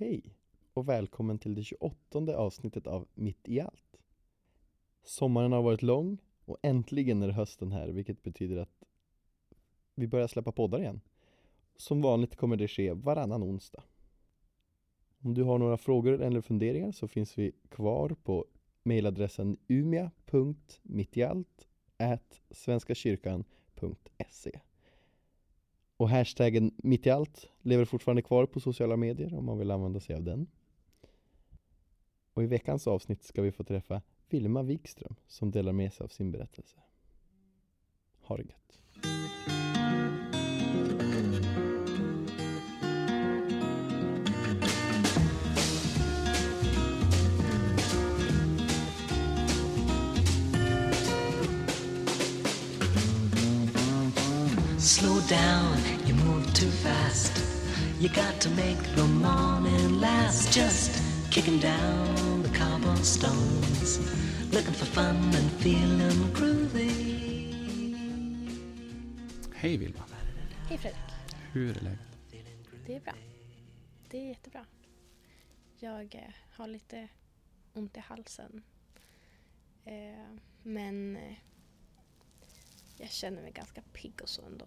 Hej och välkommen till det 28 avsnittet av Mitt i allt. Sommaren har varit lång och äntligen är hösten här vilket betyder att vi börjar släppa poddar igen. Som vanligt kommer det ske varannan onsdag. Om du har några frågor eller funderingar så finns vi kvar på mejladressen umia.mittiallt svenskakyrkan.se och hashtaggen mitt i allt lever fortfarande kvar på sociala medier om man vill använda sig av den. Och i veckans avsnitt ska vi få träffa Vilma Wikström som delar med sig av sin berättelse. Ha det gött! Slow down, you move too fast. You got to make the morning last. Just kicking down the cobblestones, looking for fun and feeling groovy. Hej Vilma, Hej Fredrik. hur är läget? Det är bra. Det är jättebra. Jag eh, har lite ont i halsen. Eh, men eh, jag känner mig ganska pigg och så ändå.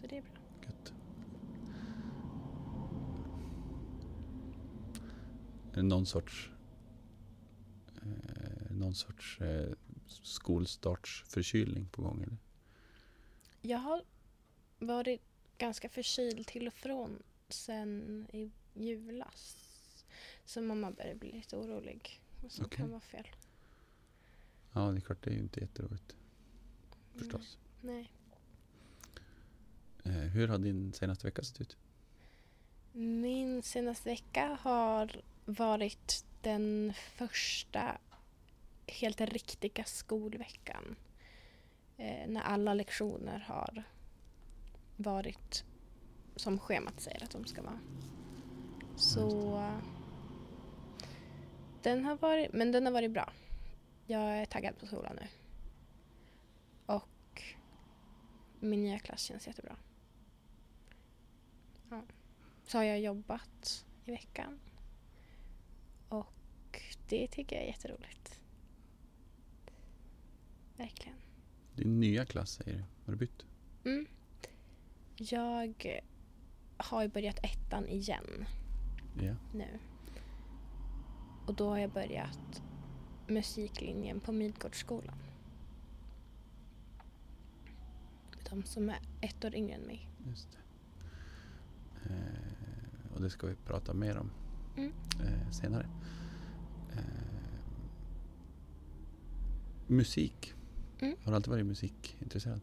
Så det är bra. Gött. Är det någon sorts, eh, någon sorts eh, skolstartsförkylning på gång? Eller? Jag har varit ganska förkyld till och från sen i julas. Så mamma börjar bli lite orolig. Och så Okej. kan vara fel. Ja, det är klart, det är ju inte jätteroligt förstås. Nej. Eh, hur har din senaste vecka sett ut? Min senaste vecka har varit den första helt riktiga skolveckan. Eh, när alla lektioner har varit som schemat säger att de ska vara. Så den har varit, men den har varit bra. Jag är taggad på skolan nu. Och min nya klass känns jättebra. Ja. Så har jag jobbat i veckan. Och det tycker jag är jätteroligt. Verkligen. Din nya klass säger du. Har du bytt? Mm. Jag har ju börjat ettan igen Ja. nu. Och då har jag börjat musiklinjen på Midgårdsskolan. De som är ett år yngre än mig. Just det. Eh, och det ska vi prata mer om Mm. eh, senare. Eh, musik. Mm. Har du alltid varit musikintresserad?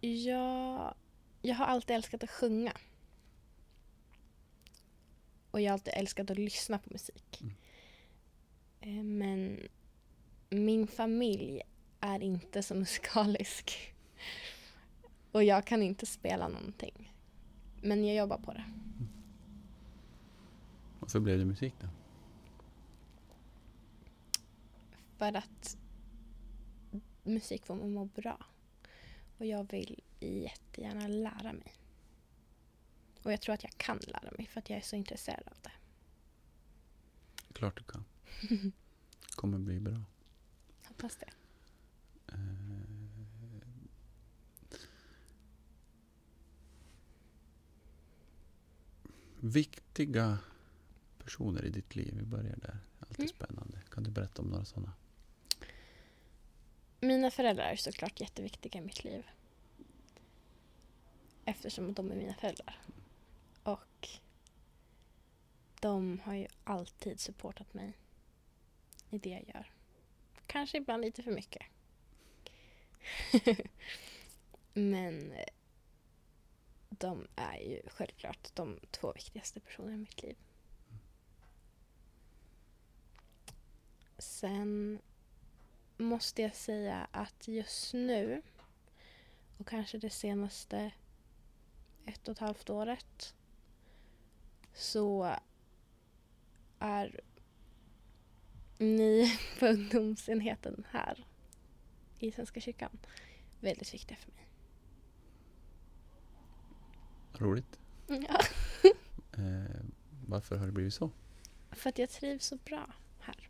Jag, jag har alltid älskat att sjunga. Och jag har alltid älskat att lyssna på musik. Mm. Men min familj är inte så musikalisk. Och jag kan inte spela någonting. Men jag jobbar på det. Varför blev det musik då? För att musik får mig att må bra. Och jag vill jättegärna lära mig. Och jag tror att jag kan lära mig för att jag är så intresserad av det. Klart du kan. kommer bli bra. Hoppas det. Eh, viktiga personer i ditt liv. Vi börjar där. Alltid Mm. spännande. Kan du berätta om några sådana? Mina föräldrar är såklart jätteviktiga i mitt liv. Eftersom de är mina föräldrar. Och de har ju alltid supportat mig i det jag gör. Kanske ibland lite för mycket. Men eh, de är ju självklart de två viktigaste personerna i mitt liv. Sen måste jag säga att just nu och kanske det senaste ett och ett halvt året så är ni på ungdomsenheten här i Svenska kyrkan väldigt viktiga för mig. Roligt. Ja. Eh, Varför har det blivit så? För att jag trivs så bra här.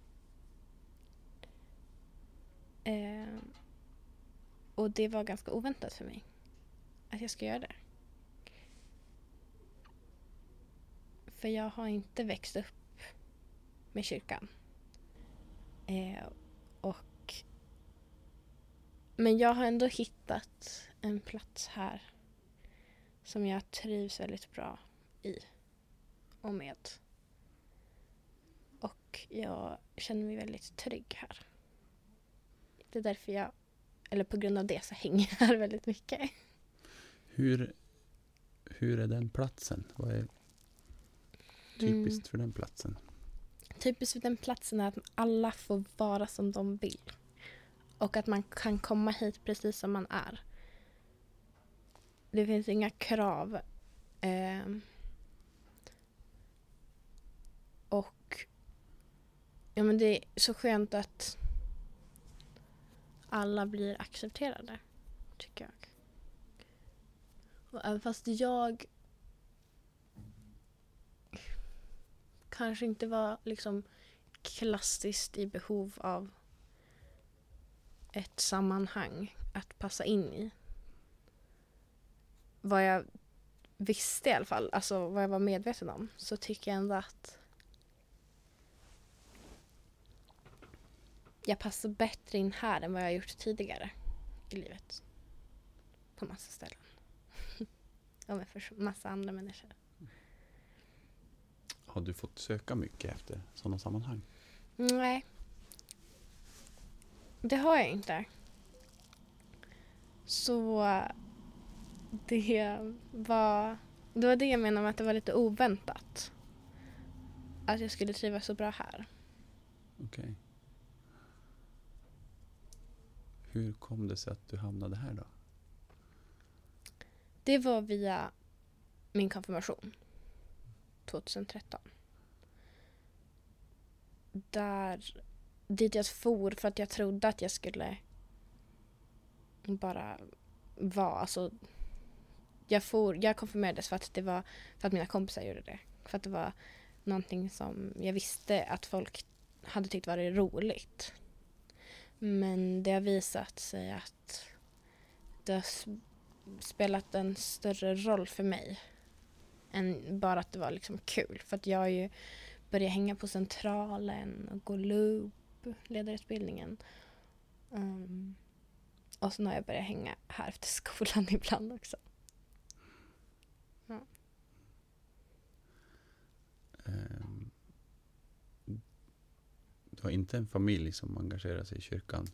Eh, och det var ganska oväntat för mig att jag ska göra det. För jag har inte växt upp med kyrkan. Eh, och Men jag har ändå hittat en plats här som jag trivs väldigt bra i och med. Och jag känner mig väldigt trygg här. Det är därför jag, eller på grund av det så hänger jag här väldigt mycket. Hur, hur är den platsen? Vad är typiskt Mm. för den platsen? Typiskt för den platsen är att alla får vara som de vill. Och att man kan komma hit precis som man är. Det finns inga krav. Eh, och ja, men det är så skönt att alla blir accepterade, tycker jag. Och även fast jag kanske inte var liksom klassiskt i behov av ett sammanhang att passa in i. Vad jag visste i alla fall, alltså vad jag var medveten om, så tycker jag ändå att jag passar bättre in här än vad jag har gjort tidigare i livet. På massa ställen. Och med för massa andra människor. Har du fått söka mycket efter sådana sammanhang? Nej. Det har jag inte. Så det var, det var det jag menade med att det var lite oväntat. Att jag skulle trivas så bra här. Okej. Hur kom det sig att du hamnade här då? Det var via min konfirmation 2013. Där, dit jag for för att jag trodde att jag skulle bara vara, alltså jag, for, jag konfirmerades för att det var för att mina kompisar gjorde det. För att det var någonting som jag visste att folk hade tyckt var roligt. Men det har visat sig att det har spelat en större roll för mig än bara att det var liksom kul. För att jag har ju börjat hänga på Centralen och gå loop, ledarutbildningen. Um, och sen har jag börjat hänga här efter skolan ibland också. Du har inte en familj som engagerar sig i kyrkan.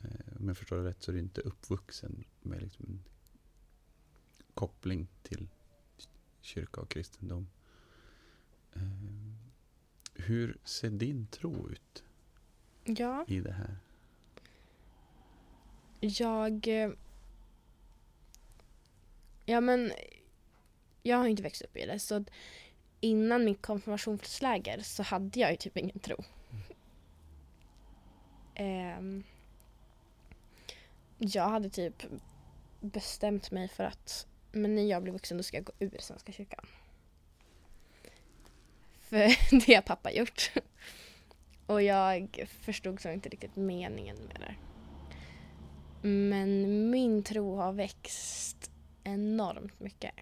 Ehm, om jag förstår det rätt så är du inte uppvuxen med liksom en koppling till kyrka och kristendom. Ehm, hur ser din tro ut Ja, i det här? jag... eh, Ja men, jag har inte växt upp i det så att innan mitt konfirmationsläger så hade jag ju typ ingen tro. Ehm, jag hade typ bestämt mig för att men när jag blir vuxen då ska jag gå ur Svenska kyrkan. För det har pappa gjort. Och jag förstod så inte riktigt meningen med det. Men min tro har växt enormt mycket.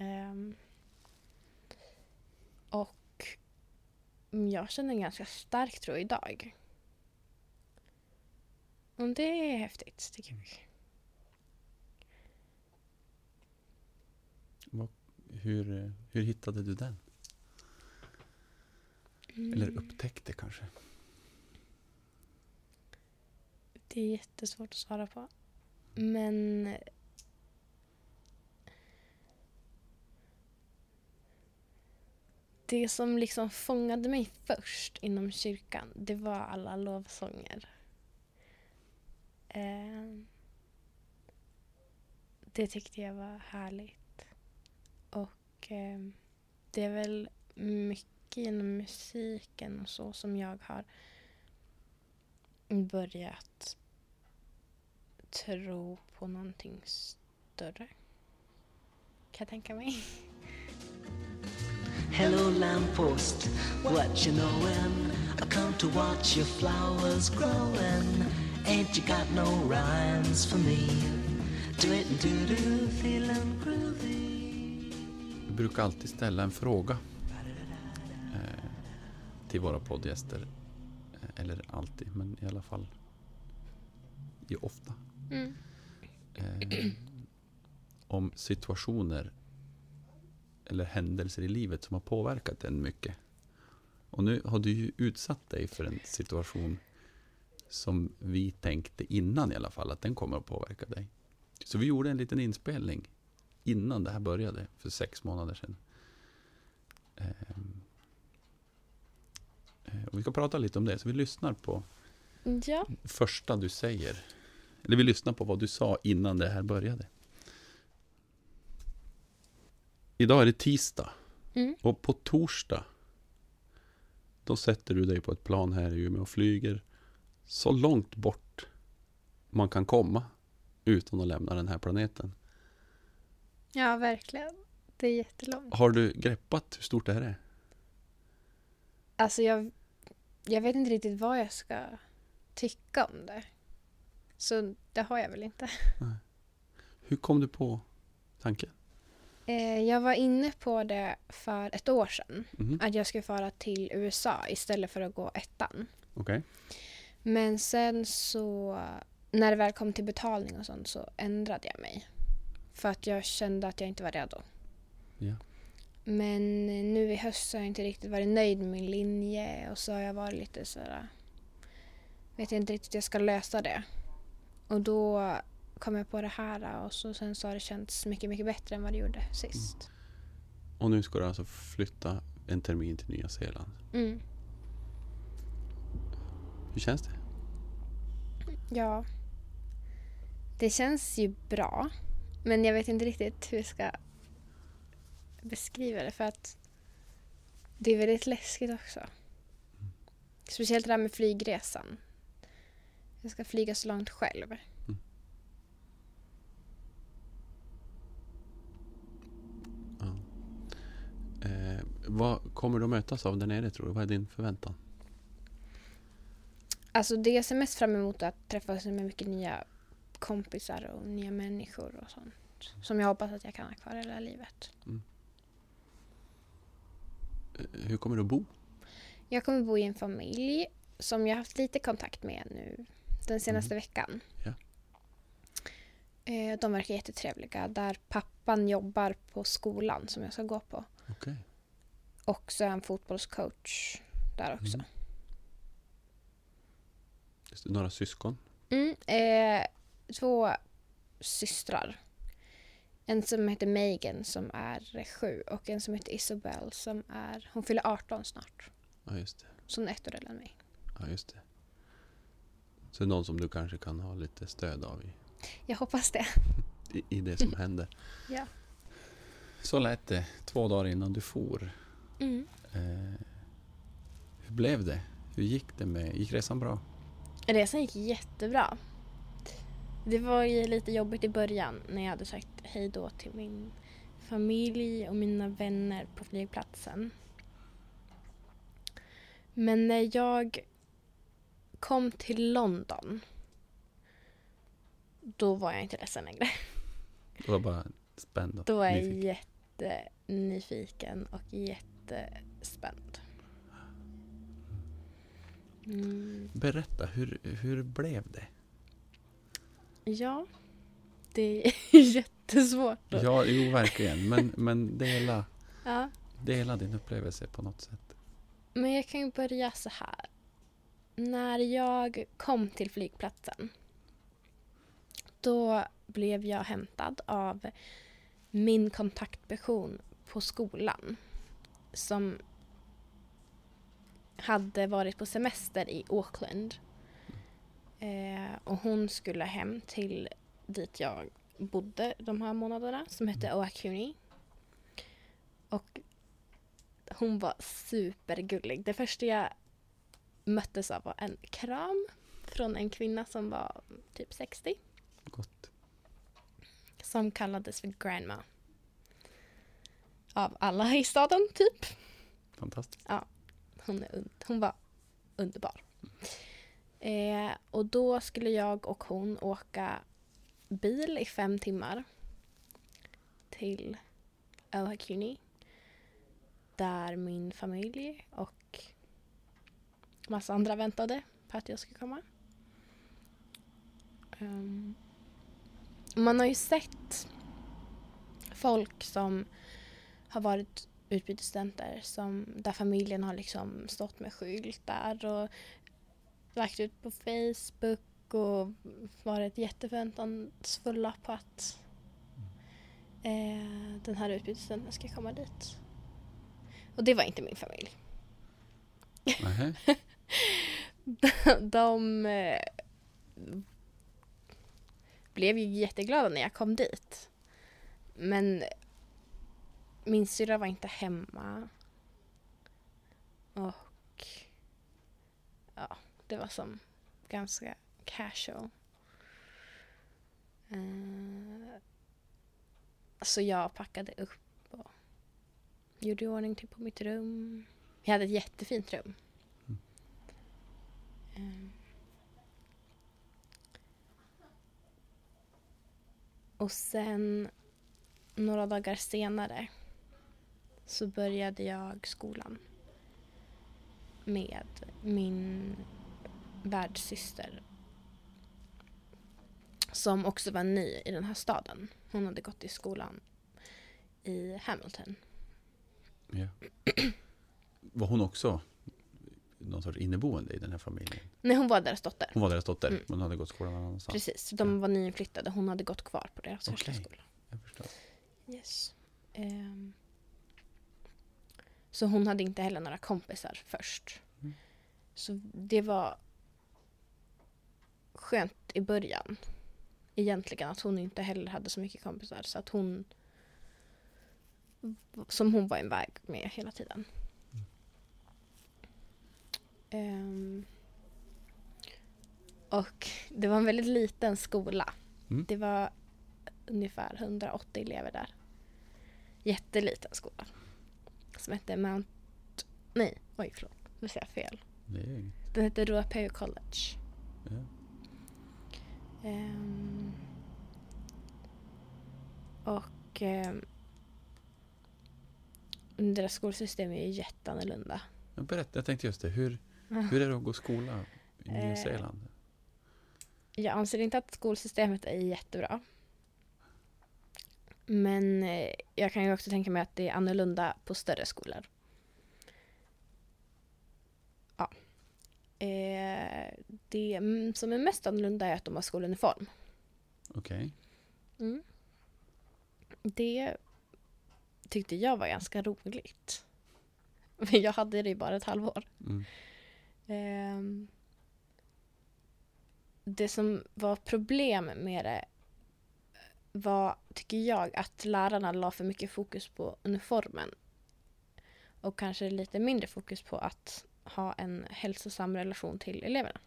Um och jag känner en ganska stark tro idag. Och det är häftigt tycker jag. Hur, eh, hur hittade du den? Eller Mm. upptäckte kanske? Det är jättesvårt att svara på. Men det som liksom fångade mig först inom kyrkan, det var alla lovsånger. Eh, det tyckte jag var härligt. Och eh, det är väl mycket genom musiken och så som jag har börjat tro på någonting större. Kan jag tänka mig. Hello, lamppost, what you knowin'? I come to watch your flowers growin'. Ain't you got no rhymes for me? Do it do do, feelin' groovy. Vi brukar alltid ställa en fråga eh, till våra poddgäster. Eh, Eller alltid, men i alla fall i ofta. Mm. Eh, om situationer eller händelser i livet som har påverkat en mycket. Och nu har du ju utsatt dig för en situation som vi tänkte innan i alla fall att den kommer att påverka dig. Så vi gjorde en liten inspelning innan det här började för sex månader sedan. Ehm, eh, och vi ska prata lite om det, så vi lyssnar på Ja. första du säger. Eller vi lyssnar på vad du sa innan det här började. Idag är det tisdag. Mm. Och på torsdag då sätter du dig på ett plan här i Umeå och flyger så långt bort man kan komma utan att lämna den här planeten. ja, verkligen. Det är jättelångt. Har du greppat hur stort det här är? Alltså jag, jag vet inte riktigt vad jag ska tycka om det. Så det har jag väl inte. Hur kom du på tanken? Eh, jag var inne på det för ett år sedan. Mhm, Att jag skulle fara till USA istället för att gå ettan. Okej. Men sen så, när det väl kom till betalning och sånt så ändrade jag mig. För att jag kände att jag inte var redo. Ja. Men nu i höst så har jag inte riktigt varit nöjd med min linje och så har jag varit lite sådär, vet jag inte riktigt hur jag ska lösa det. Och då kom jag på det här och så sen så har det känts mycket, mycket bättre än vad det gjorde sist. Och nu ska du alltså flytta en termin till Nya Zeeland. Mm. Hur känns det? Ja. Det känns ju bra. Men jag vet inte riktigt hur jag ska beskriva det för att det är väldigt läskigt också. Speciellt det där med flygresan. Jag ska flyga så långt själv. Ja. Eh, vad kommer du att mötas av där nere tror du? Vad är din förväntan? Alltså det jag ser mest fram emot är att träffas med mycket nya kompisar och nya människor och sånt. Som jag hoppas att jag kan ha kvar hela livet. Eh, hur kommer du att bo? Jag kommer bo i en familj som jag har haft lite kontakt med nu den senaste veckan. Ja. Eh, De verkar jättetrevliga. Där pappan jobbar på skolan som jag ska gå på. Okej. Och så är han fotbollscoach där också. Mm. Det, Några syskon? Mm, eh, två systrar. En som heter Megan som är sju och en som heter Isabel som är, hon fyller 18 snart. Ja, just det. Så hon är ett år äldre än mig. Ja, just det. Så någon som du kanske kan ha lite stöd av i, Jag hoppas det. i, i det som händer. Ja. Så lät det två dagar innan du for. Mm. Eh, hur blev det? Hur gick det med, gick resan bra? Resan gick jättebra. Det var ju lite jobbigt i början när jag hade sagt hej då till min familj och mina vänner på flygplatsen. Men när jag kom till London då var jag inte ledsen längre. Du var bara spänd och Då var jag nyfiken. jättenyfiken och jättespänd. Mm. Berätta, hur, hur blev det? Ja, det är jättesvårt. att- Ja, jo verkligen. Men, men dela, Ja. dela din upplevelse på något sätt. Men jag kan ju börja så här. När jag kom till flygplatsen då blev jag hämtad av min kontaktperson på skolan som hade varit på semester i Auckland. Eh, och hon skulle hem till dit jag bodde de här månaderna som hette Oakuni. Och hon var supergullig. Det första jag möttes av var en kram från en kvinna som var typ 60 Gott. som kallades för grandma. Av alla i staden, typ. Fantastiskt. Hon, är hon var underbar. Eh, och då skulle jag och hon åka bil i fem timmar till El Hakuni där min familj och massa andra väntade på att jag skulle komma. Ehm, man har ju sett folk som har varit utbytesstudenter som, där familjen har liksom stått med skyltar och lagt ut på Facebook och varit jätteförväntansfulla på att eh, den här utbytesstudenten ska komma dit. Och det var inte min familj. Nähä. De eh, blev ju jätteglada när jag kom dit. Men min syrra var inte hemma. Och ja, det var som ganska casual. Uh, så jag packade upp och gjorde i ordning till på mitt rum. Jag hade ett jättefint rum. Ehm. Och sen några dagar senare så började jag skolan med min värdssyster som också var ny i den här staden. Hon hade gått i skolan i Hamilton. Ja. Var hon också någon sorts inneboende i den här familjen? Nej, hon var deras dotter. Hon var deras dotter, Mm. hon hade gått skolan någon annanstans. Precis, de var nyinflyttade. Hon hade gått kvar på deras första Okej. skola. Jag förstår. Yes. Ehm. Så hon hade inte heller några kompisar först. Mm. Så det var skönt i början. Egentligen att hon inte heller hade så mycket kompisar. Så att hon som hon var en väg med hela tiden. Ehm. och det var en väldigt liten skola. Mm. Det var ungefär 180 elever där. Jätteliten skola. Som hette Mount... Nej, oj förlåt. Nu säger jag fel. Inget. Den hette Ruapeo College. Ja. Ehm, och ehm, deras skolsystem är ju jätteannorlunda. Men berätta, jag tänkte just det. Hur, hur är det att gå skola i Nya Eh. Zeeland? Jag anser inte att skolsystemet är jättebra. Men eh, jag kan ju också tänka mig att det är annorlunda på större skolor. Ja. Eh, det som är mest annorlunda är att de har skoluniform. Okej. Mm. Det tyckte jag var ganska roligt. Men jag hade det i bara ett halvår. Mm. Ehm, det som var problem med det var, tycker jag, att lärarna la för mycket fokus på uniformen. Och kanske lite mindre fokus på att ha en hälsosam relation till eleverna.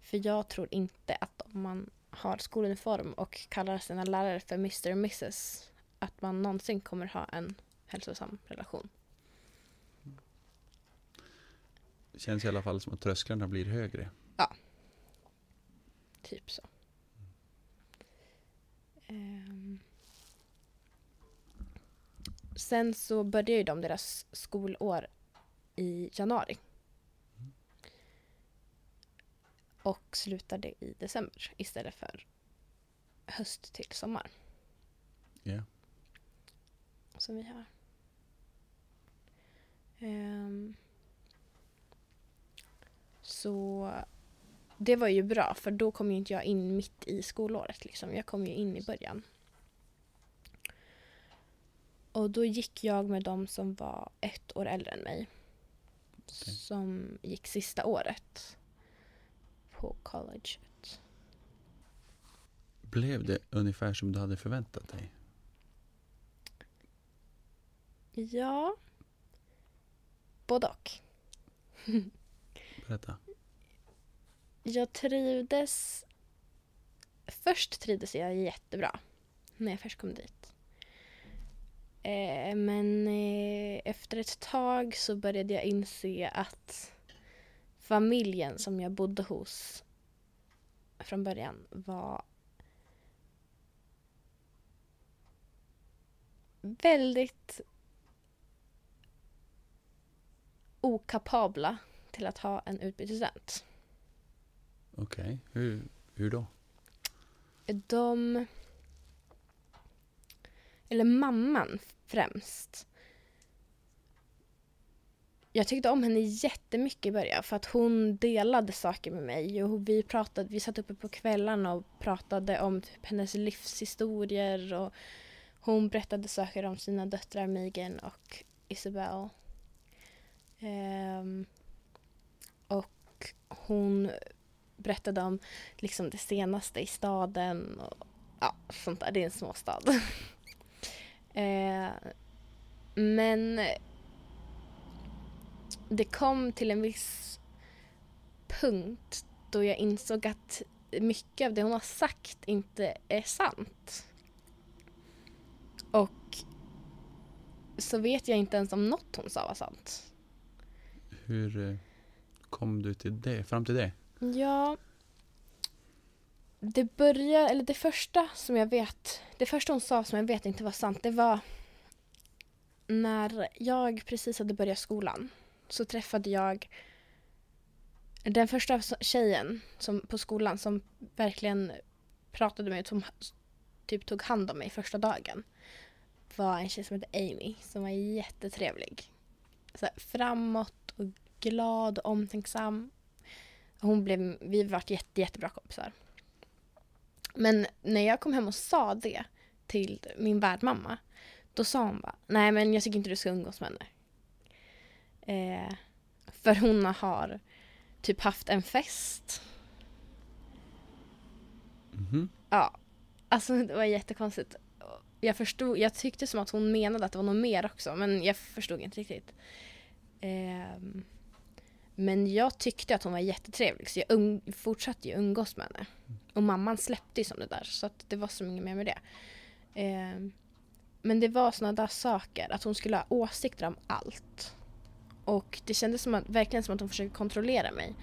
För jag tror inte att om man har skoluniform och kallar sina lärare för Mr och Mrs att man någonsin kommer ha en hälsosam relation. Det känns i alla fall som att trösklarna blir högre. Typ så. Ehm. Sen så började ju de deras skolår i januari. Och slutade i december istället för höst till sommar Ja. som vi har. Ehm. så det var ju bra för då kom ju inte jag in mitt i skolåret. Liksom. Jag kom ju in i början. Och då gick jag med de som var ett år äldre än mig. Som gick sista året på colleget. Blev det ungefär som du hade förväntat dig? Ja. Både och. Berätta. Jag trivdes... Först trivdes jag jättebra när jag först kom dit. Eh, men eh, efter ett tag så började jag inse att familjen som jag bodde hos från början var väldigt okapabla till att ha en utbytesstudent. Okej, hur, hur då? De... Eller mamman främst. Jag tyckte om henne jättemycket i början för att hon delade saker med mig och vi pratade, vi satt uppe på kvällarna och pratade om typ hennes livshistorier och hon berättade saker om sina döttrar Megan och Isabel. Um, ehm, och hon berättade om liksom det senaste i staden och ja, sånt där. Det är en småstad. eh, men det kom till en viss punkt då jag insåg att mycket av det hon har sagt inte är sant. Och så vet jag inte ens om något hon sa var sant. Hur eh, kom du till det, fram till det? Ja. Det började, eller det första som jag vet, det första hon sa som jag vet inte var sant, det var när jag precis hade börjat skolan så träffade jag den första tjejen som, på skolan som verkligen pratade med mig, som typ tog hand om mig första dagen var en tjej som hette Amy som var jättetrevlig. Så här, framåt och glad och omtänksam. Hon blev, vi varit jätte, jättebra kompisar. Men när jag kom hem och sa det till min värdmamma då sa hon bara, nej men jag tycker inte du ska umgås med henne. Eh, för hon har typ haft en fest. Mhm. Ja, alltså det var jättekonstigt. Jag förstod, jag tyckte som att hon menade att det var något mer också men jag förstod inte riktigt. Ehm, men jag tyckte att hon var jättetrevlig så jag um, fortsatte ju umgås med henne. Och mamman släppte ju som det där så att det var så inget mer med det. Eh, men det var såna där saker, att hon skulle ha åsikter om allt. Och det kändes som att, verkligen som att hon försökte kontrollera mig.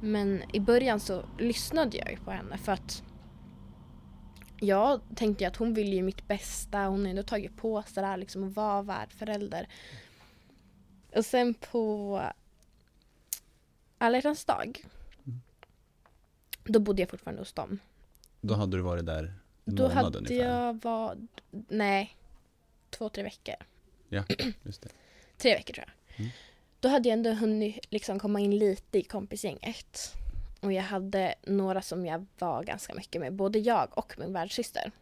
Men i början så lyssnade jag ju på henne för att jag tänkte ju att hon vill ju mitt bästa. Hon har ändå tagit på sig det här liksom att vara värdförälder. Och sen på alla hjärtans dag. Mm. Då bodde jag fortfarande hos dem. Då hade du varit där en Då månad hade ungefär? jag var, nej, två, tre veckor. Ja, just det. Tre veckor tror jag. Mm. Då hade jag ändå hunnit liksom komma in lite i kompisgänget. Och jag hade några som jag var ganska mycket med, både jag och min världssyster.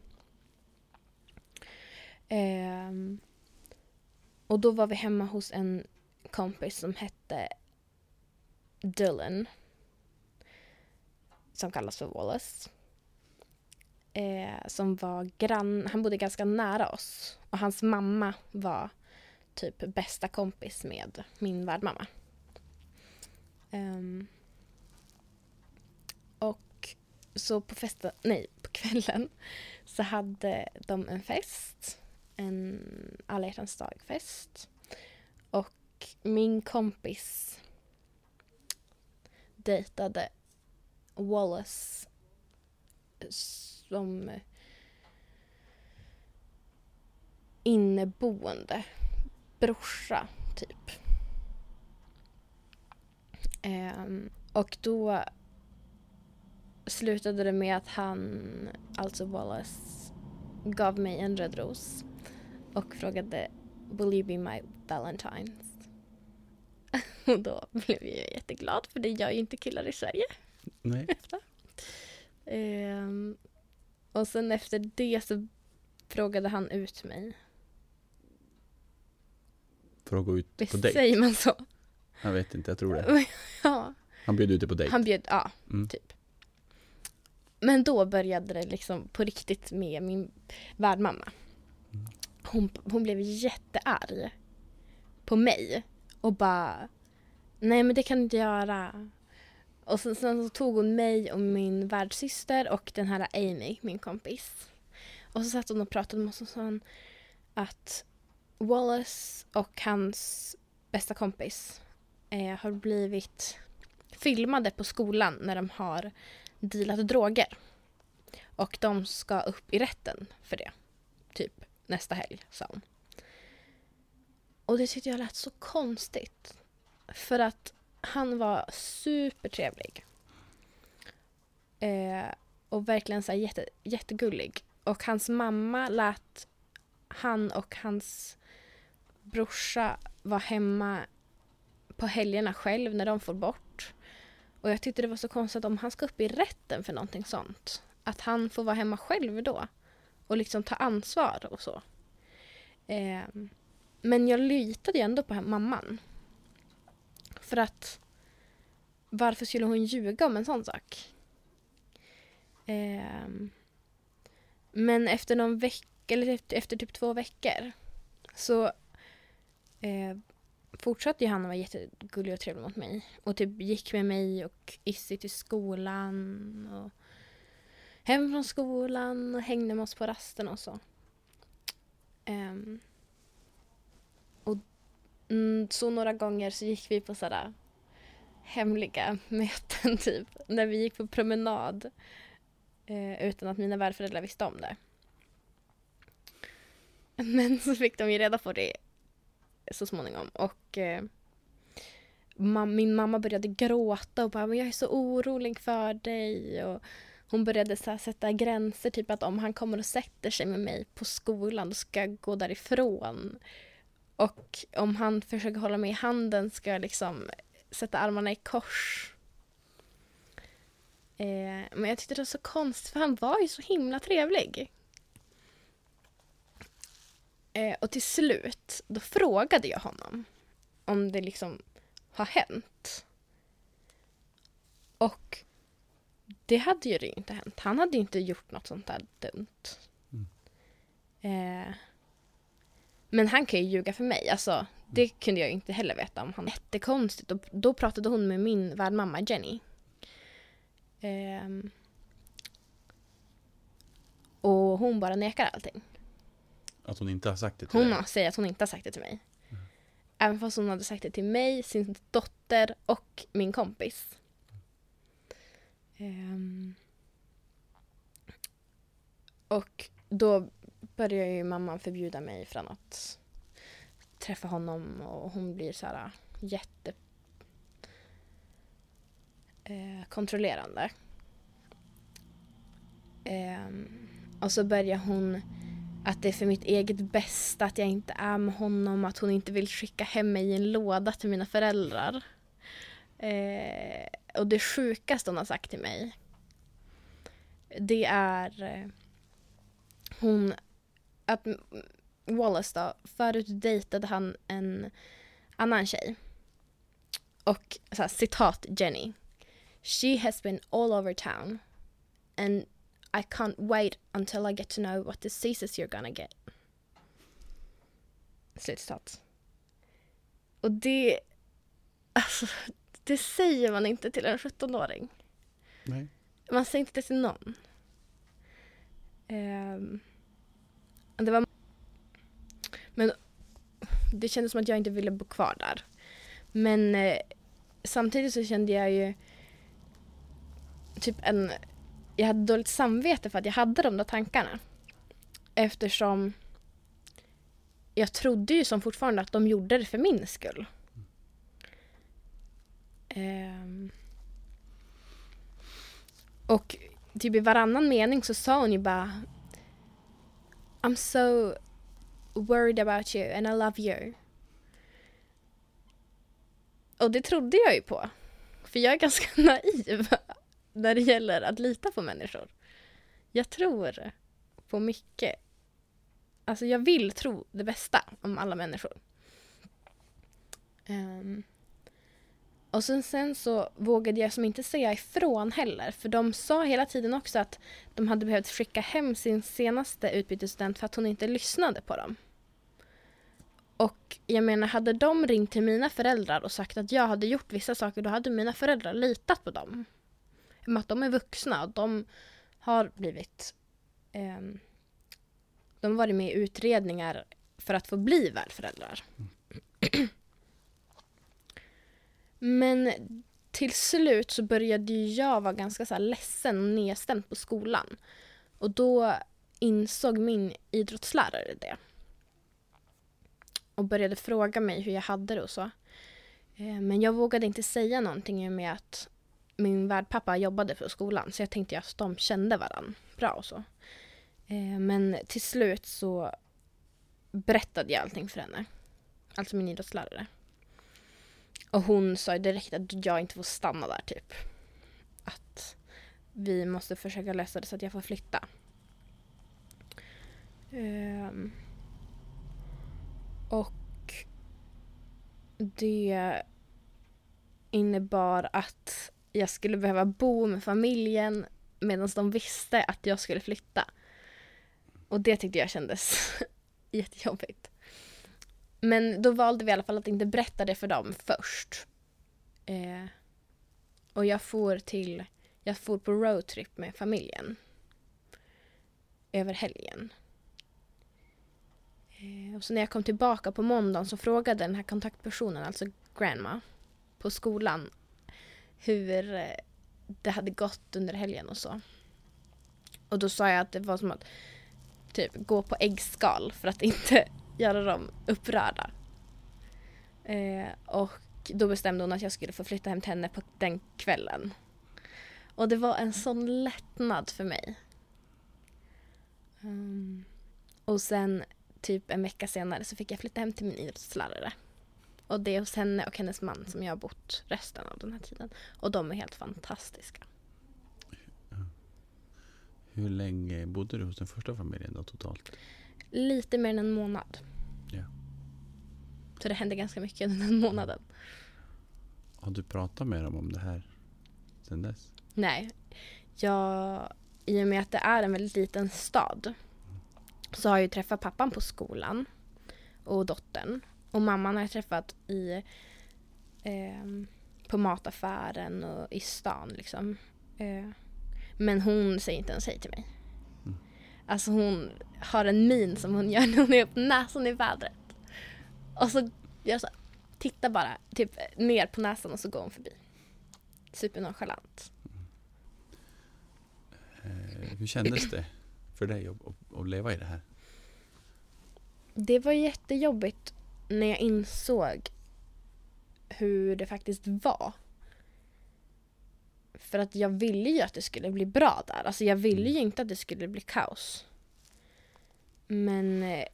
Ehm, och då var vi hemma hos en kompis som hette Dylan. Som kallas för Wallace. Eh, som var grann, han bodde ganska nära oss. Och hans mamma var typ bästa kompis med min värdmamma. Um, och så på festen, nej på kvällen så hade de en fest. En alla hjärtans dag-fest. Och min kompis dejtade Wallace som inneboende brorsa, typ. Ehm, och då slutade det med att han, alltså Wallace, gav mig en röd ros och frågade Will you be my Valentine?” och då blev jag jätteglad för det gör ju inte killar i Sverige. Nej. Ehm, och sen efter det så frågade han ut mig. Fråga ut på dejt? säger man så? Jag vet inte, jag tror det. ja, Han bjöd ut dig på dejt? han bjöd, ja, Mm. typ. Men då började det liksom på riktigt med min värdmamma. Mm. Hon, hon blev jättearg på mig och bara Nej men det kan du inte göra. Och sen, sen så tog hon mig och min värdsyster och den här Amy, min kompis. Och så satt hon och pratade med oss och sa hon att Wallace och hans bästa kompis eh, har blivit filmade på skolan när de har dealat droger. Och de ska upp i rätten för det. Typ nästa helg, sa hon. Och det tyckte jag lät så konstigt. För att han var supertrevlig. Eh, och verkligen så här jätte, jättegullig. Och hans mamma lät han och hans brorsa vara hemma på helgerna själv när de får bort. Och jag tyckte det var så konstigt om han ska upp i rätten för någonting sånt. Att han får vara hemma själv då. Och liksom ta ansvar och så. Eh, men jag litade ju ändå på mamman. För att varför skulle hon ljuga om en sån sak? Eh, men efter någon vecka, eller efter, efter typ två veckor så eh, fortsatte ju han att vara jättegullig och trevlig mot mig. Och typ gick med mig och Issy till skolan och hem från skolan och hängde med oss på rasten och så. Um, mm, så några gånger så gick vi på sådär hemliga möten typ. När vi gick på promenad. Eh, utan att mina värdföräldrar visste om det. Men så fick de ju reda på det så småningom. Och eh, mam min mamma började gråta och bara “jag är så orolig för dig”. Och hon började så sätta gränser, typ att om han kommer och sätter sig med mig på skolan då ska jag gå därifrån. Och om han försöker hålla mig i handen ska jag liksom sätta armarna i kors. Eh, men jag tyckte det var så konstigt för han var ju så himla trevlig. Eh, och till slut, då frågade jag honom om det liksom har hänt. Och det hade ju inte hänt. Han hade ju inte gjort något sånt där dumt. Mm. Eh, men han kan ju ljuga för mig. Alltså, det kunde jag inte heller veta om han. Jättekonstigt. Och då pratade hon med min värdmamma Jenny. Eh, och hon bara nekar allting. Att hon inte har sagt det till hon dig? Hon säger att hon inte har sagt det till mig. Mm. Även fast hon hade sagt det till mig, sin dotter och min kompis. Um, och då börjar ju mamman förbjuda mig från att träffa honom och hon blir så här äh, jätte eh, kontrollerande. Eh, och så börjar hon att det är för mitt eget bästa att jag inte är med honom, att hon inte vill skicka hem mig i en låda till mina föräldrar. Eh, och det sjukaste hon har sagt till mig det är eh, hon att Wallace då, förut dejtade han en annan tjej. Och så här, citat Jenny. She has been all over town and I can't wait until I get to know what diseases you're gonna get. Slutcitat. Och det, alltså, det säger man inte till en 17-åring. Nej. Man säger inte det till någon. Um, det var... Men det kändes som att jag inte ville bo kvar där. Men eh, samtidigt så kände jag ju typ en... Jag hade dåligt samvete för att jag hade de där tankarna. Eftersom jag trodde ju som fortfarande att de gjorde det för min skull. Um, och typ i varannan mening så sa hon ju bara I'm so worried about you and I love you. Och det trodde jag ju på. För jag är ganska naiv när det gäller att lita på människor. Jag tror på mycket. Alltså jag vill tro det bästa om alla människor. Um, och sen, sen så vågade jag som inte säga ifrån heller. För de sa hela tiden också att de hade behövt skicka hem sin senaste utbytesstudent för att hon inte lyssnade på dem. Och jag menar, hade de ringt till mina föräldrar och sagt att jag hade gjort vissa saker, då hade mina föräldrar litat på dem. Med att de är vuxna och de har blivit... Eh, de har varit med i utredningar för att få bli värdföräldrar. Mm. Men till slut så började jag vara ganska så här ledsen och nedstämd på skolan. Och då insåg min idrottslärare det. Och började fråga mig hur jag hade det och så. Eh, men jag vågade inte säga någonting i och med att min värdpappa jobbade för skolan. Så jag tänkte att de kände varandra bra och så. Eh, men till slut så berättade jag allting för henne. Alltså min idrottslärare. Och hon sa direkt att jag inte får stanna där typ. Att vi måste försöka lösa det så att jag får flytta. Um, och det innebar att jag skulle behöva bo med familjen medan de visste att jag skulle flytta. Och det tyckte jag kändes jättejobbigt. Men då valde vi i alla fall att inte berätta det för dem först. Eh, och jag for till, jag for på roadtrip med familjen. Över helgen. Eh, och så när jag kom tillbaka på måndagen så frågade den här kontaktpersonen, alltså grandma, på skolan hur eh, det hade gått under helgen och så. Och då sa jag att det var som att typ gå på äggskal för att inte göra dem upprörda. Eh, och då bestämde hon att jag skulle få flytta hem till henne på den kvällen. Och det var en sån lättnad för mig. Mm. Och sen typ en vecka senare så fick jag flytta hem till min idrottslärare. Och det är hos henne och hennes man som jag har bott resten av den här tiden. Och de är helt fantastiska. Hur länge bodde du hos den första familjen då totalt? Lite mer än en månad. Ja. Så det hände ganska mycket under den månaden. Har du pratat med dem om det här sen dess? Nej, jag, i och med att det är en väldigt liten stad så har jag träffat pappan på skolan och dottern. Och mamman har jag träffat i, ehm, på mataffären och i stan liksom. Eh, men hon säger inte ens hej till mig. Alltså hon har en min som hon gör när hon är upp näsan i vädret. Och så gör så, tittar bara typ ner på näsan och så går hon förbi. Supernonchalant. Eh, hur kändes det för dig att, att leva i det här? Det var jättejobbigt när jag insåg hur det faktiskt var. För att jag ville ju att det skulle bli bra där. Alltså jag ville ju inte att det skulle bli kaos. Men eh,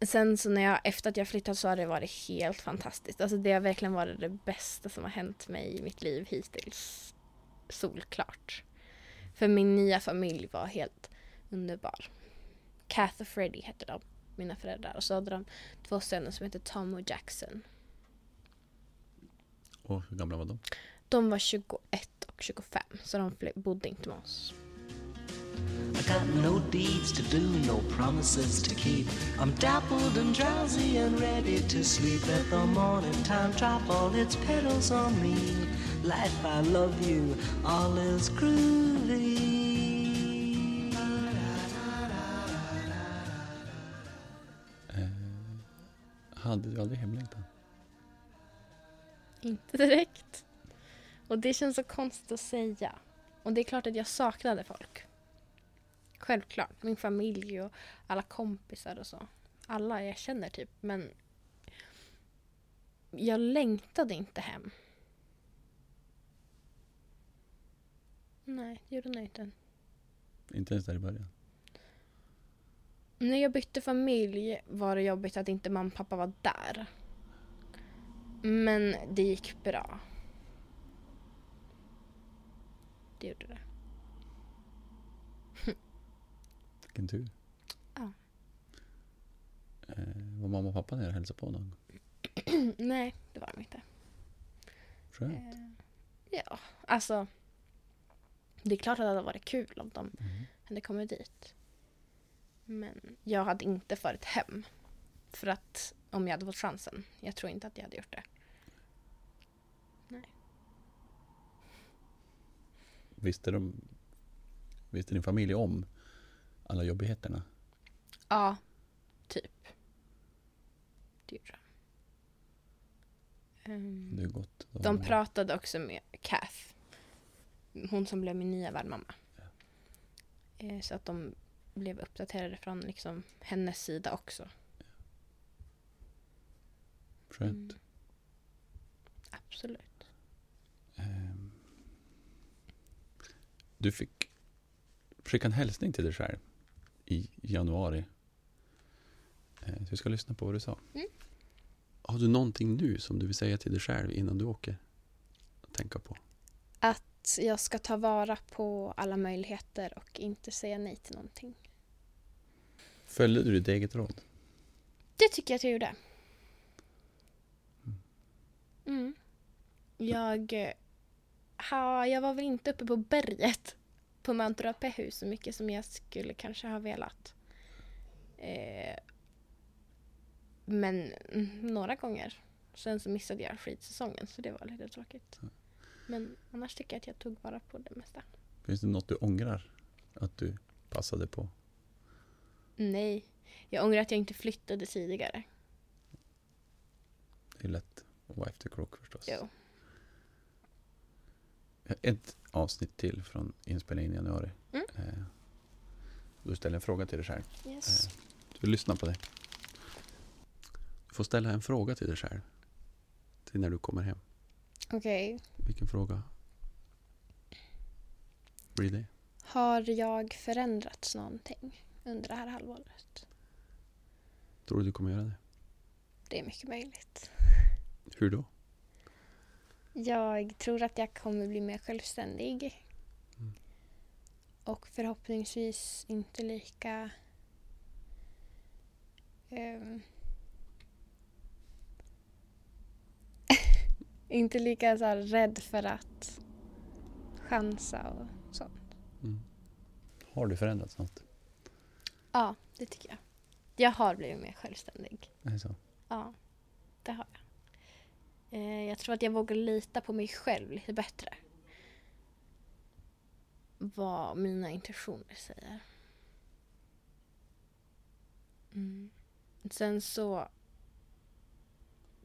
sen så när jag, efter att jag flyttat så har det varit helt fantastiskt. Alltså det har verkligen varit det bästa som har hänt mig i mitt liv hittills. Solklart. För min nya familj var helt underbar. Kath och Freddie hette de, mina föräldrar. Och så hade de två söner som hette Tom och Jackson. Och hur gamla var de? De var 21 och 25, så de bodde inte med oss. I got no deeds to do, no promises to keep. I'm dappled and drowsy and ready to sleep. Let the morning time drop all its petals on me. Life, I love you, all is groovy. Eh, hade du aldrig hemlängtan? Inte direkt. Och det känns så konstigt att säga. Och det är klart att jag saknade folk. Självklart. Min familj och alla kompisar och så. Alla jag känner typ. Men jag längtade inte hem. Nej, det gjorde jag inte. Inte ens där i början? När jag bytte familj var det jobbigt att inte mamma och pappa var där. Men det gick bra. Det gjorde det. Vilken tur. Ja. Eh, var mamma och pappa nere och hälsade på någon gång? Nej, det var de inte. Skönt. Eh, ja, alltså. Det är klart att det hade varit kul om de Mm. hade kommit dit. Men jag hade inte farit hem. För att om jag hade fått chansen. Jag tror inte att jag hade gjort det. Visste, de, visste din familj om alla jobbigheterna? Ja, typ. Det gjorde de. Det är gott. de pratade också med Kath. Hon som blev min nya värdmamma. Eh, Så att de blev uppdaterade från liksom hennes sida också. Skönt. Mm. Absolut. Ehm. Du fick skicka en hälsning till dig själv i januari. Eh, Så vi ska lyssna på vad du sa. Mm. Har du någonting nu som du vill säga till dig själv innan du åker? Att tänka på. Att jag ska ta vara på alla möjligheter och inte säga nej till någonting. Följde du ditt eget råd? Det tycker jag att jag gjorde. Mm. Jag, ha, jag var väl inte uppe på berget på Mount Ruapehu så mycket som jag skulle kanske ha velat. Eh, men mm, några gånger. Sen så missade jag skidsäsongen så det var lite tråkigt. Men annars tycker jag att jag tog vara på det mesta. Finns det något du ångrar att du passade på? Nej, jag ångrar att jag inte flyttade tidigare. Det är lätt att vara efterklok förstås. Jo. Ett avsnitt till från inspelningen i januari. Mm. Eh, Du ställer en fråga till dig själv. Yes. Eh, Du lyssnar på det. Du får ställa en fråga till dig själv. Till när du kommer hem. Okej. Vilken fråga blir det? Har jag förändrats någonting under det här halvåret? Tror du du kommer göra det? Det är mycket möjligt. Hur då? Jag tror att jag kommer bli mer självständig. Mm. Och förhoppningsvis inte lika... ehm, inte lika så här rädd för att chansa och sånt. Mm. Har du förändrats något? Ja, det tycker jag. Jag har blivit mer självständig. Är det så? Ja, det har jag. Eh, jag tror att jag vågar lita på mig själv lite bättre. Vad mina intentioner säger. Mm. Sen så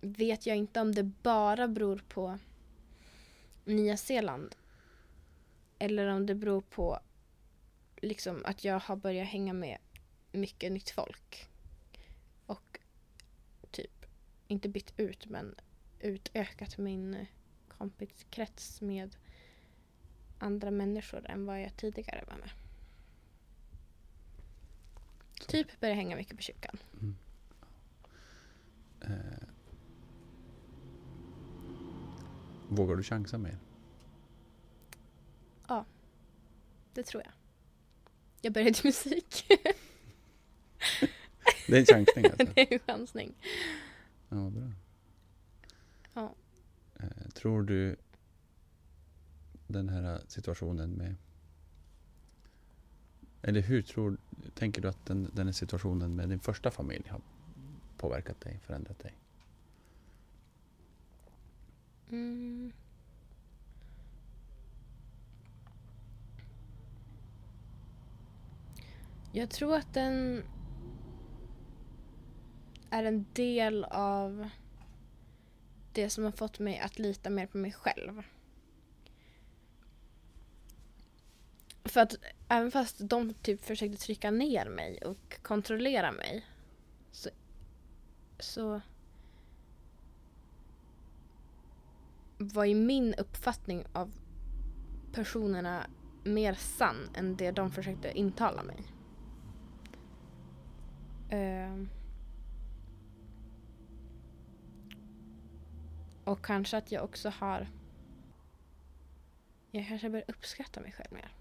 vet jag inte om det bara beror på Nya Zeeland. Eller om det beror på liksom att jag har börjat hänga med mycket nytt folk. Och typ, inte bytt ut men utökat min eh, kompiskrets med andra människor än vad jag tidigare var med. Typ började hänga mycket på kyrkan. Mm. Eh. Vågar du chansa mer? Det tror jag. Jag började i musik. Det är en chansning alltså? det är en chansning. Ja, bra. Tror du den här situationen med... Eller hur tror, tänker du att den, den här situationen med din första familj har påverkat dig, förändrat dig? Mm. Jag tror att den är en del av det som har fått mig att lita mer på mig själv. För att även fast de typ försökte trycka ner mig och kontrollera mig så, så var ju min uppfattning av personerna mer sann än det de försökte intala mig. Uh. Och kanske att jag också har... Jag kanske börjar uppskatta mig själv mer.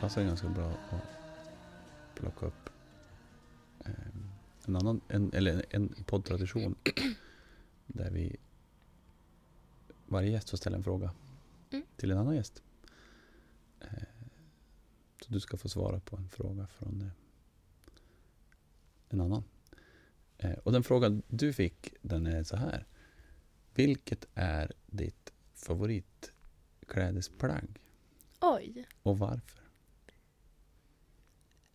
passar ganska bra att plocka upp eh, en annan, en, eller en poddtradition där vi varje gäst får ställa en fråga Mm. till en annan gäst. Eh, så du ska få svara på en fråga från eh, en annan. Eh, och den frågan du fick, den är så här. Vilket är ditt favoritklädesplagg Oj. och varför?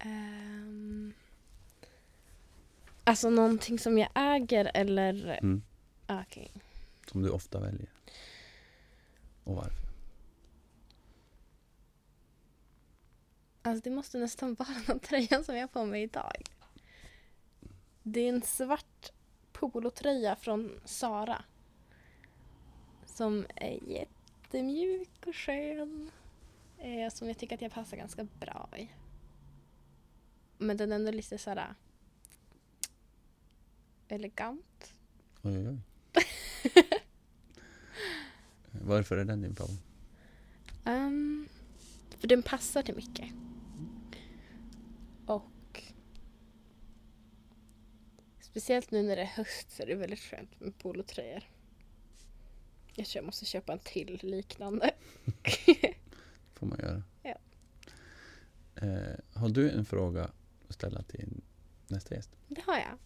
Um, alltså någonting som jag äger eller... Mm. Okej. Som du ofta väljer. Och varför? Alltså det måste nästan vara den tröjan som jag har på mig idag. Det är en svart polotröja från Sara. Som är jättemjuk och skön. Eh, som jag tycker att jag passar ganska bra i. Men den är ändå lite såhär elegant. Oj, oj. Varför är den din favorit? Um, för den passar till mycket. Och speciellt nu när det är höst så är det väldigt skönt med polotröjor. Jag tror jag måste köpa en till liknande. får man göra. Ja. Eh, har du en fråga att ställa till nästa gäst? Det har jag.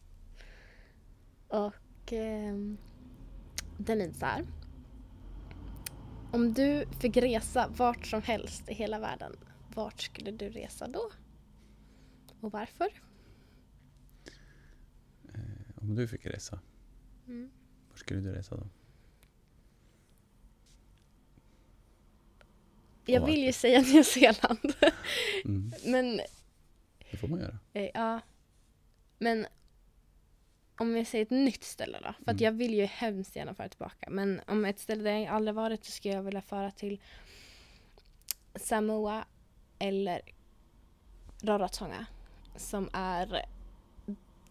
Och ehm, den är så här. Om du fick resa vart som helst i hela världen, vart skulle du resa då? Och varför? Eh, om du fick resa, Mm. var skulle du resa då? Jag vill ju säga Nya Zeeland. Mm, Men, det får man göra. eh, ja. Men om jag säger ett nytt ställe då? För att Mm. jag vill ju hemskt gärna fara tillbaka. Men om ett ställe där jag aldrig varit så skulle jag vilja fara till Samoa eller Rarotonga. Som är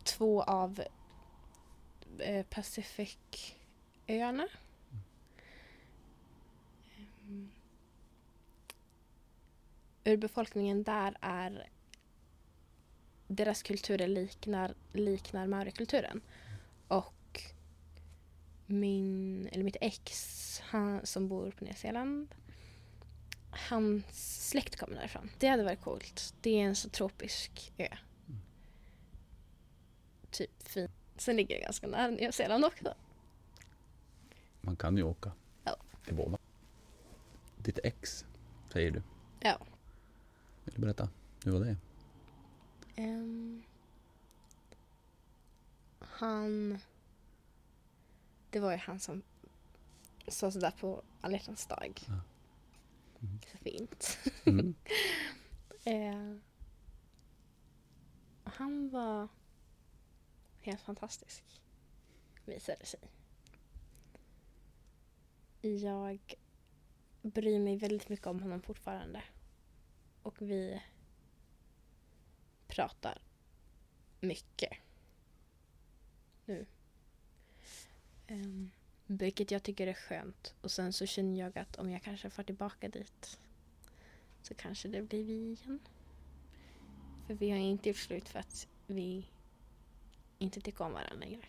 två av eh, Pacificöarna. Mm. Urbefolkningen där är deras kulturer liknar, liknar maorikulturen. Och min, eller mitt ex han, som bor på Nya Zeeland hans släkt kommer därifrån. Det hade varit coolt. Det är en så tropisk ö. Typ fin. Sen ligger det ganska nära Nya Zeeland också. Man kan ju åka Ja. till båda. Ditt ex, säger du. Ja. Vill du berätta hur var det? Ehm, han... Det var ju han som sa sådär på alla dag. Ja. Mhm. Så fint. Mm. Eh, han var helt fantastisk, visade sig. Jag bryr mig väldigt mycket om honom fortfarande. Och vi pratar mycket nu. Um, vilket jag tycker är skönt. Och sen så känner jag att om jag kanske får tillbaka dit så kanske det blir vi igen. För vi har inte gjort slut för att vi inte tycker om varandra längre.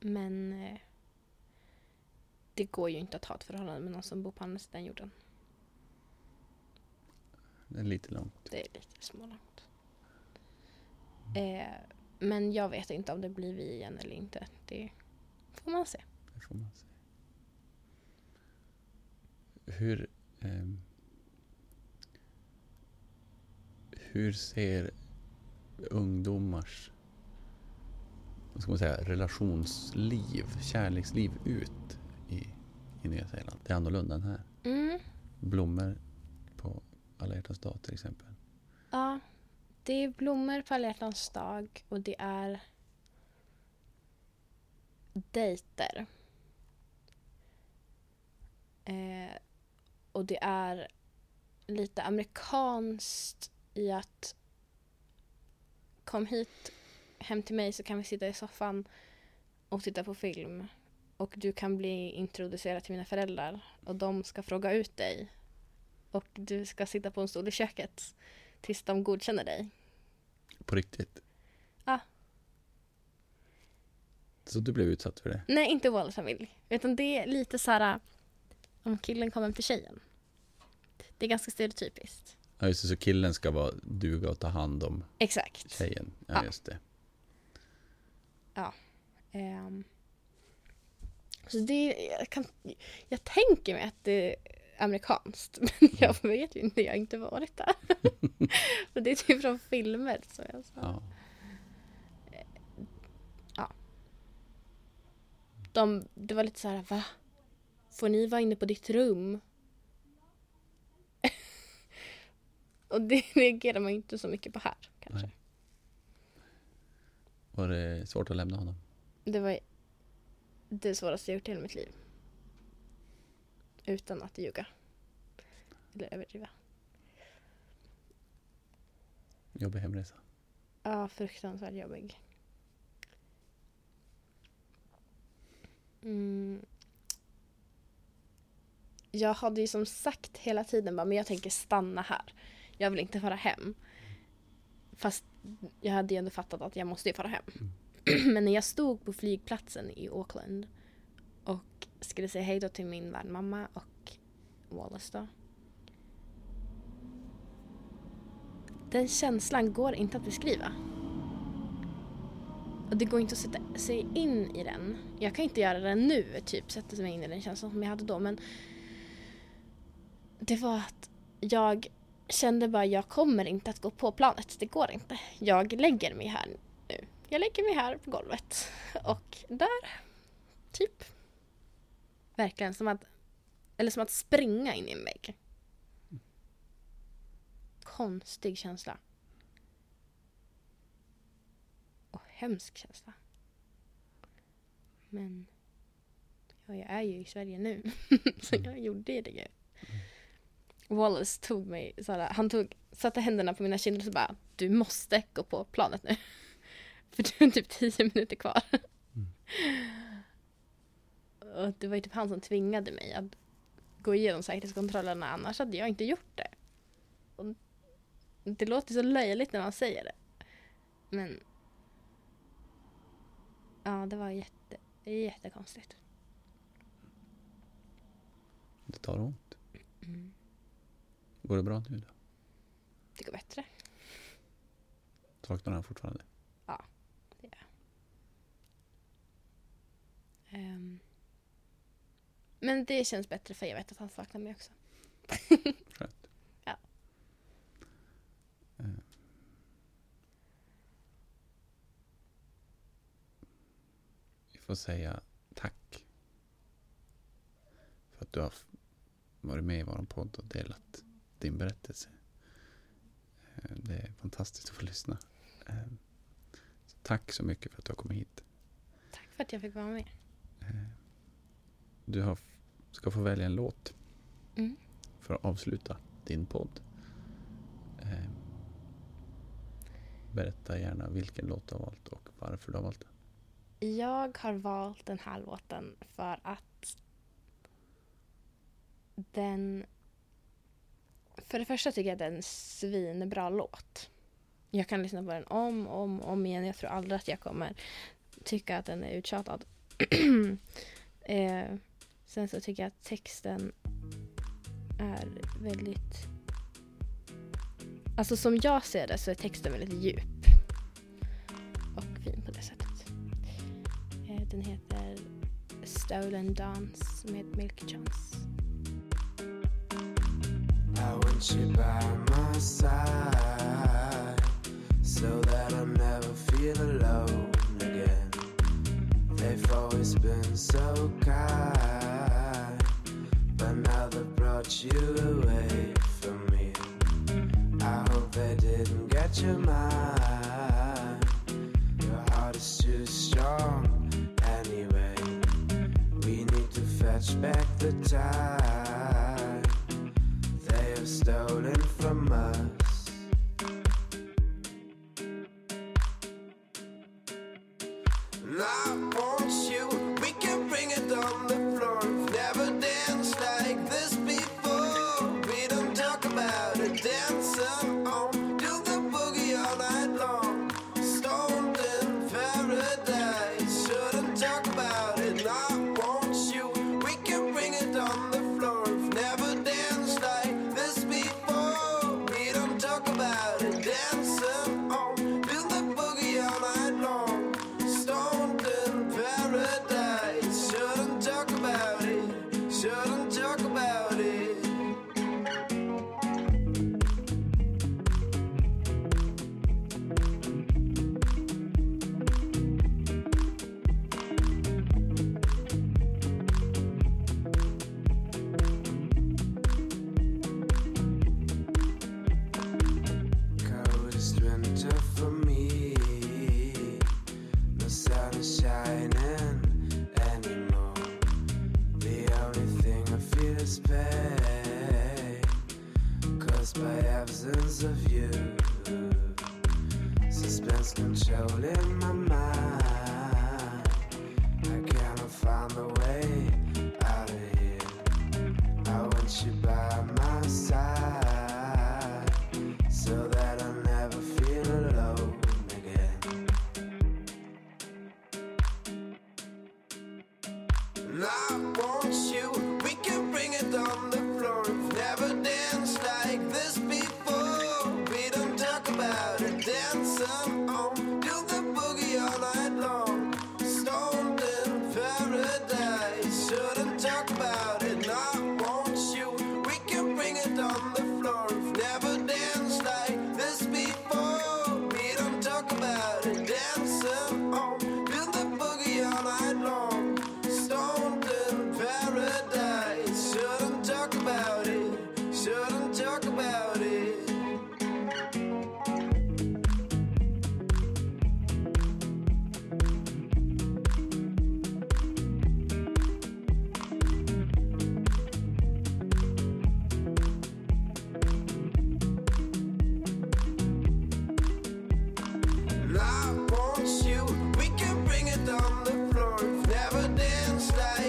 Men eh, det går ju inte att ha ett förhållande med någon som bor på andra sidan jorden. Det är lite långt. Det är lite smålångt. Eh, men jag vet inte om det blir vi igen eller inte. Det får man se. Det får man säga. Hur, ehm, hur ser ungdomars vad ska man säga, relationsliv, kärleksliv ut i, i Nya Zeeland? Det är annorlunda än här. Mm. Blommor alla hjärtans dag till exempel. Ja, det är blommor på alla hjärtans dag och det är dejter. Eh, och det är lite amerikanskt i att kom hit hem till mig så kan vi sitta i soffan och titta på film. Och du kan bli introducerad till mina föräldrar och de ska fråga ut dig. Och du ska sitta på en stol i köket tills de godkänner dig. På riktigt. Ja. Så du blev utsatt för det? Nej, inte Wallace familj. Utan det är lite så här om killen kommer hem till tjejen. Det är ganska stereotypiskt. Ja, just det, så killen ska vara duga och ta hand om Exakt. tjejen. Ja, Ja. just det. Ehm, så det, jag, kan, jag tänker mig att det amerikanskt, men jag vet ju inte, jag har inte varit där. så det är typ från filmer. Så jag sa. Ja. De, det var lite så här, va? Får ni vara inne på ditt rum? Och det reagerar man inte så mycket på här kanske. Nej. Var det svårt att lämna honom? Det var det svåraste jag gjort i hela mitt liv. Utan att ljuga. Eller överdriva. Jobbig hemresa. Ja, fruktansvärt jobbig. Mm. Jag hade ju som sagt hela tiden bara, men jag tänker stanna här. Jag vill inte fara hem. Fast jag hade ju ändå fattat att jag måste ju fara hem. men när jag stod på flygplatsen i Auckland och skulle säga hej då till min värdmamma och Wallace då. Den känslan går inte att beskriva. Och det går inte att sätta sig in i den. Jag kan inte göra det nu, typ sätta mig in i den känslan som jag hade då, men det var att jag kände bara jag kommer inte att gå på planet. Det går inte. Jag lägger mig här nu. Jag lägger mig här på golvet. Och där, typ. Verkligen som att, eller som att springa in i en vägg. Konstig känsla. Och hemsk känsla. Men ja, jag är ju i Sverige nu. så jag gjorde ju det ju. Wallace tog mig, såhär, han tog, satte händerna på mina kinder och så bara Du måste gå på planet nu. För du är typ tio minuter kvar. Mm. Och det var ju typ han som tvingade mig att gå igenom säkerhetskontrollerna annars hade jag inte gjort det. Och det låter så löjligt när man säger det. Men Ja, det var jätte, jättekonstigt. Det tar ont. Mm. Går det bra nu då? Det går bättre. Saknar han fortfarande? Ehm. Men det känns bättre för jag vet att han saknar mig också. Skönt. Ja. Eh. Vi får säga tack. För att du har varit med i vår podd och delat din berättelse. Eh, Det är fantastiskt att få lyssna. Eh, Så tack så mycket för att du har kommit hit. Tack för att jag fick vara med. Du har, ska få välja en låt Mm. för att avsluta din podd. Eh, Berätta gärna vilken låt du har valt och varför du har valt den. Jag har valt den här låten för att den... För det första tycker jag att det är en svinbra låt. Jag kan lyssna på den om och om, om igen. Jag tror aldrig att jag kommer tycka att den är uttjatad. eh, sen så tycker jag att texten är väldigt... Alltså som jag ser det så är texten väldigt djup. Och fin på det sättet. Eh, den heter Stolen Dance med Milky Chance. I want you by my side so that I never feel alone again. They've always been so kind, but brought you away from me. I hope they didn't get your mind. Your heart is too strong anyway. We need to fetch back the time they have stolen from us.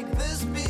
make this be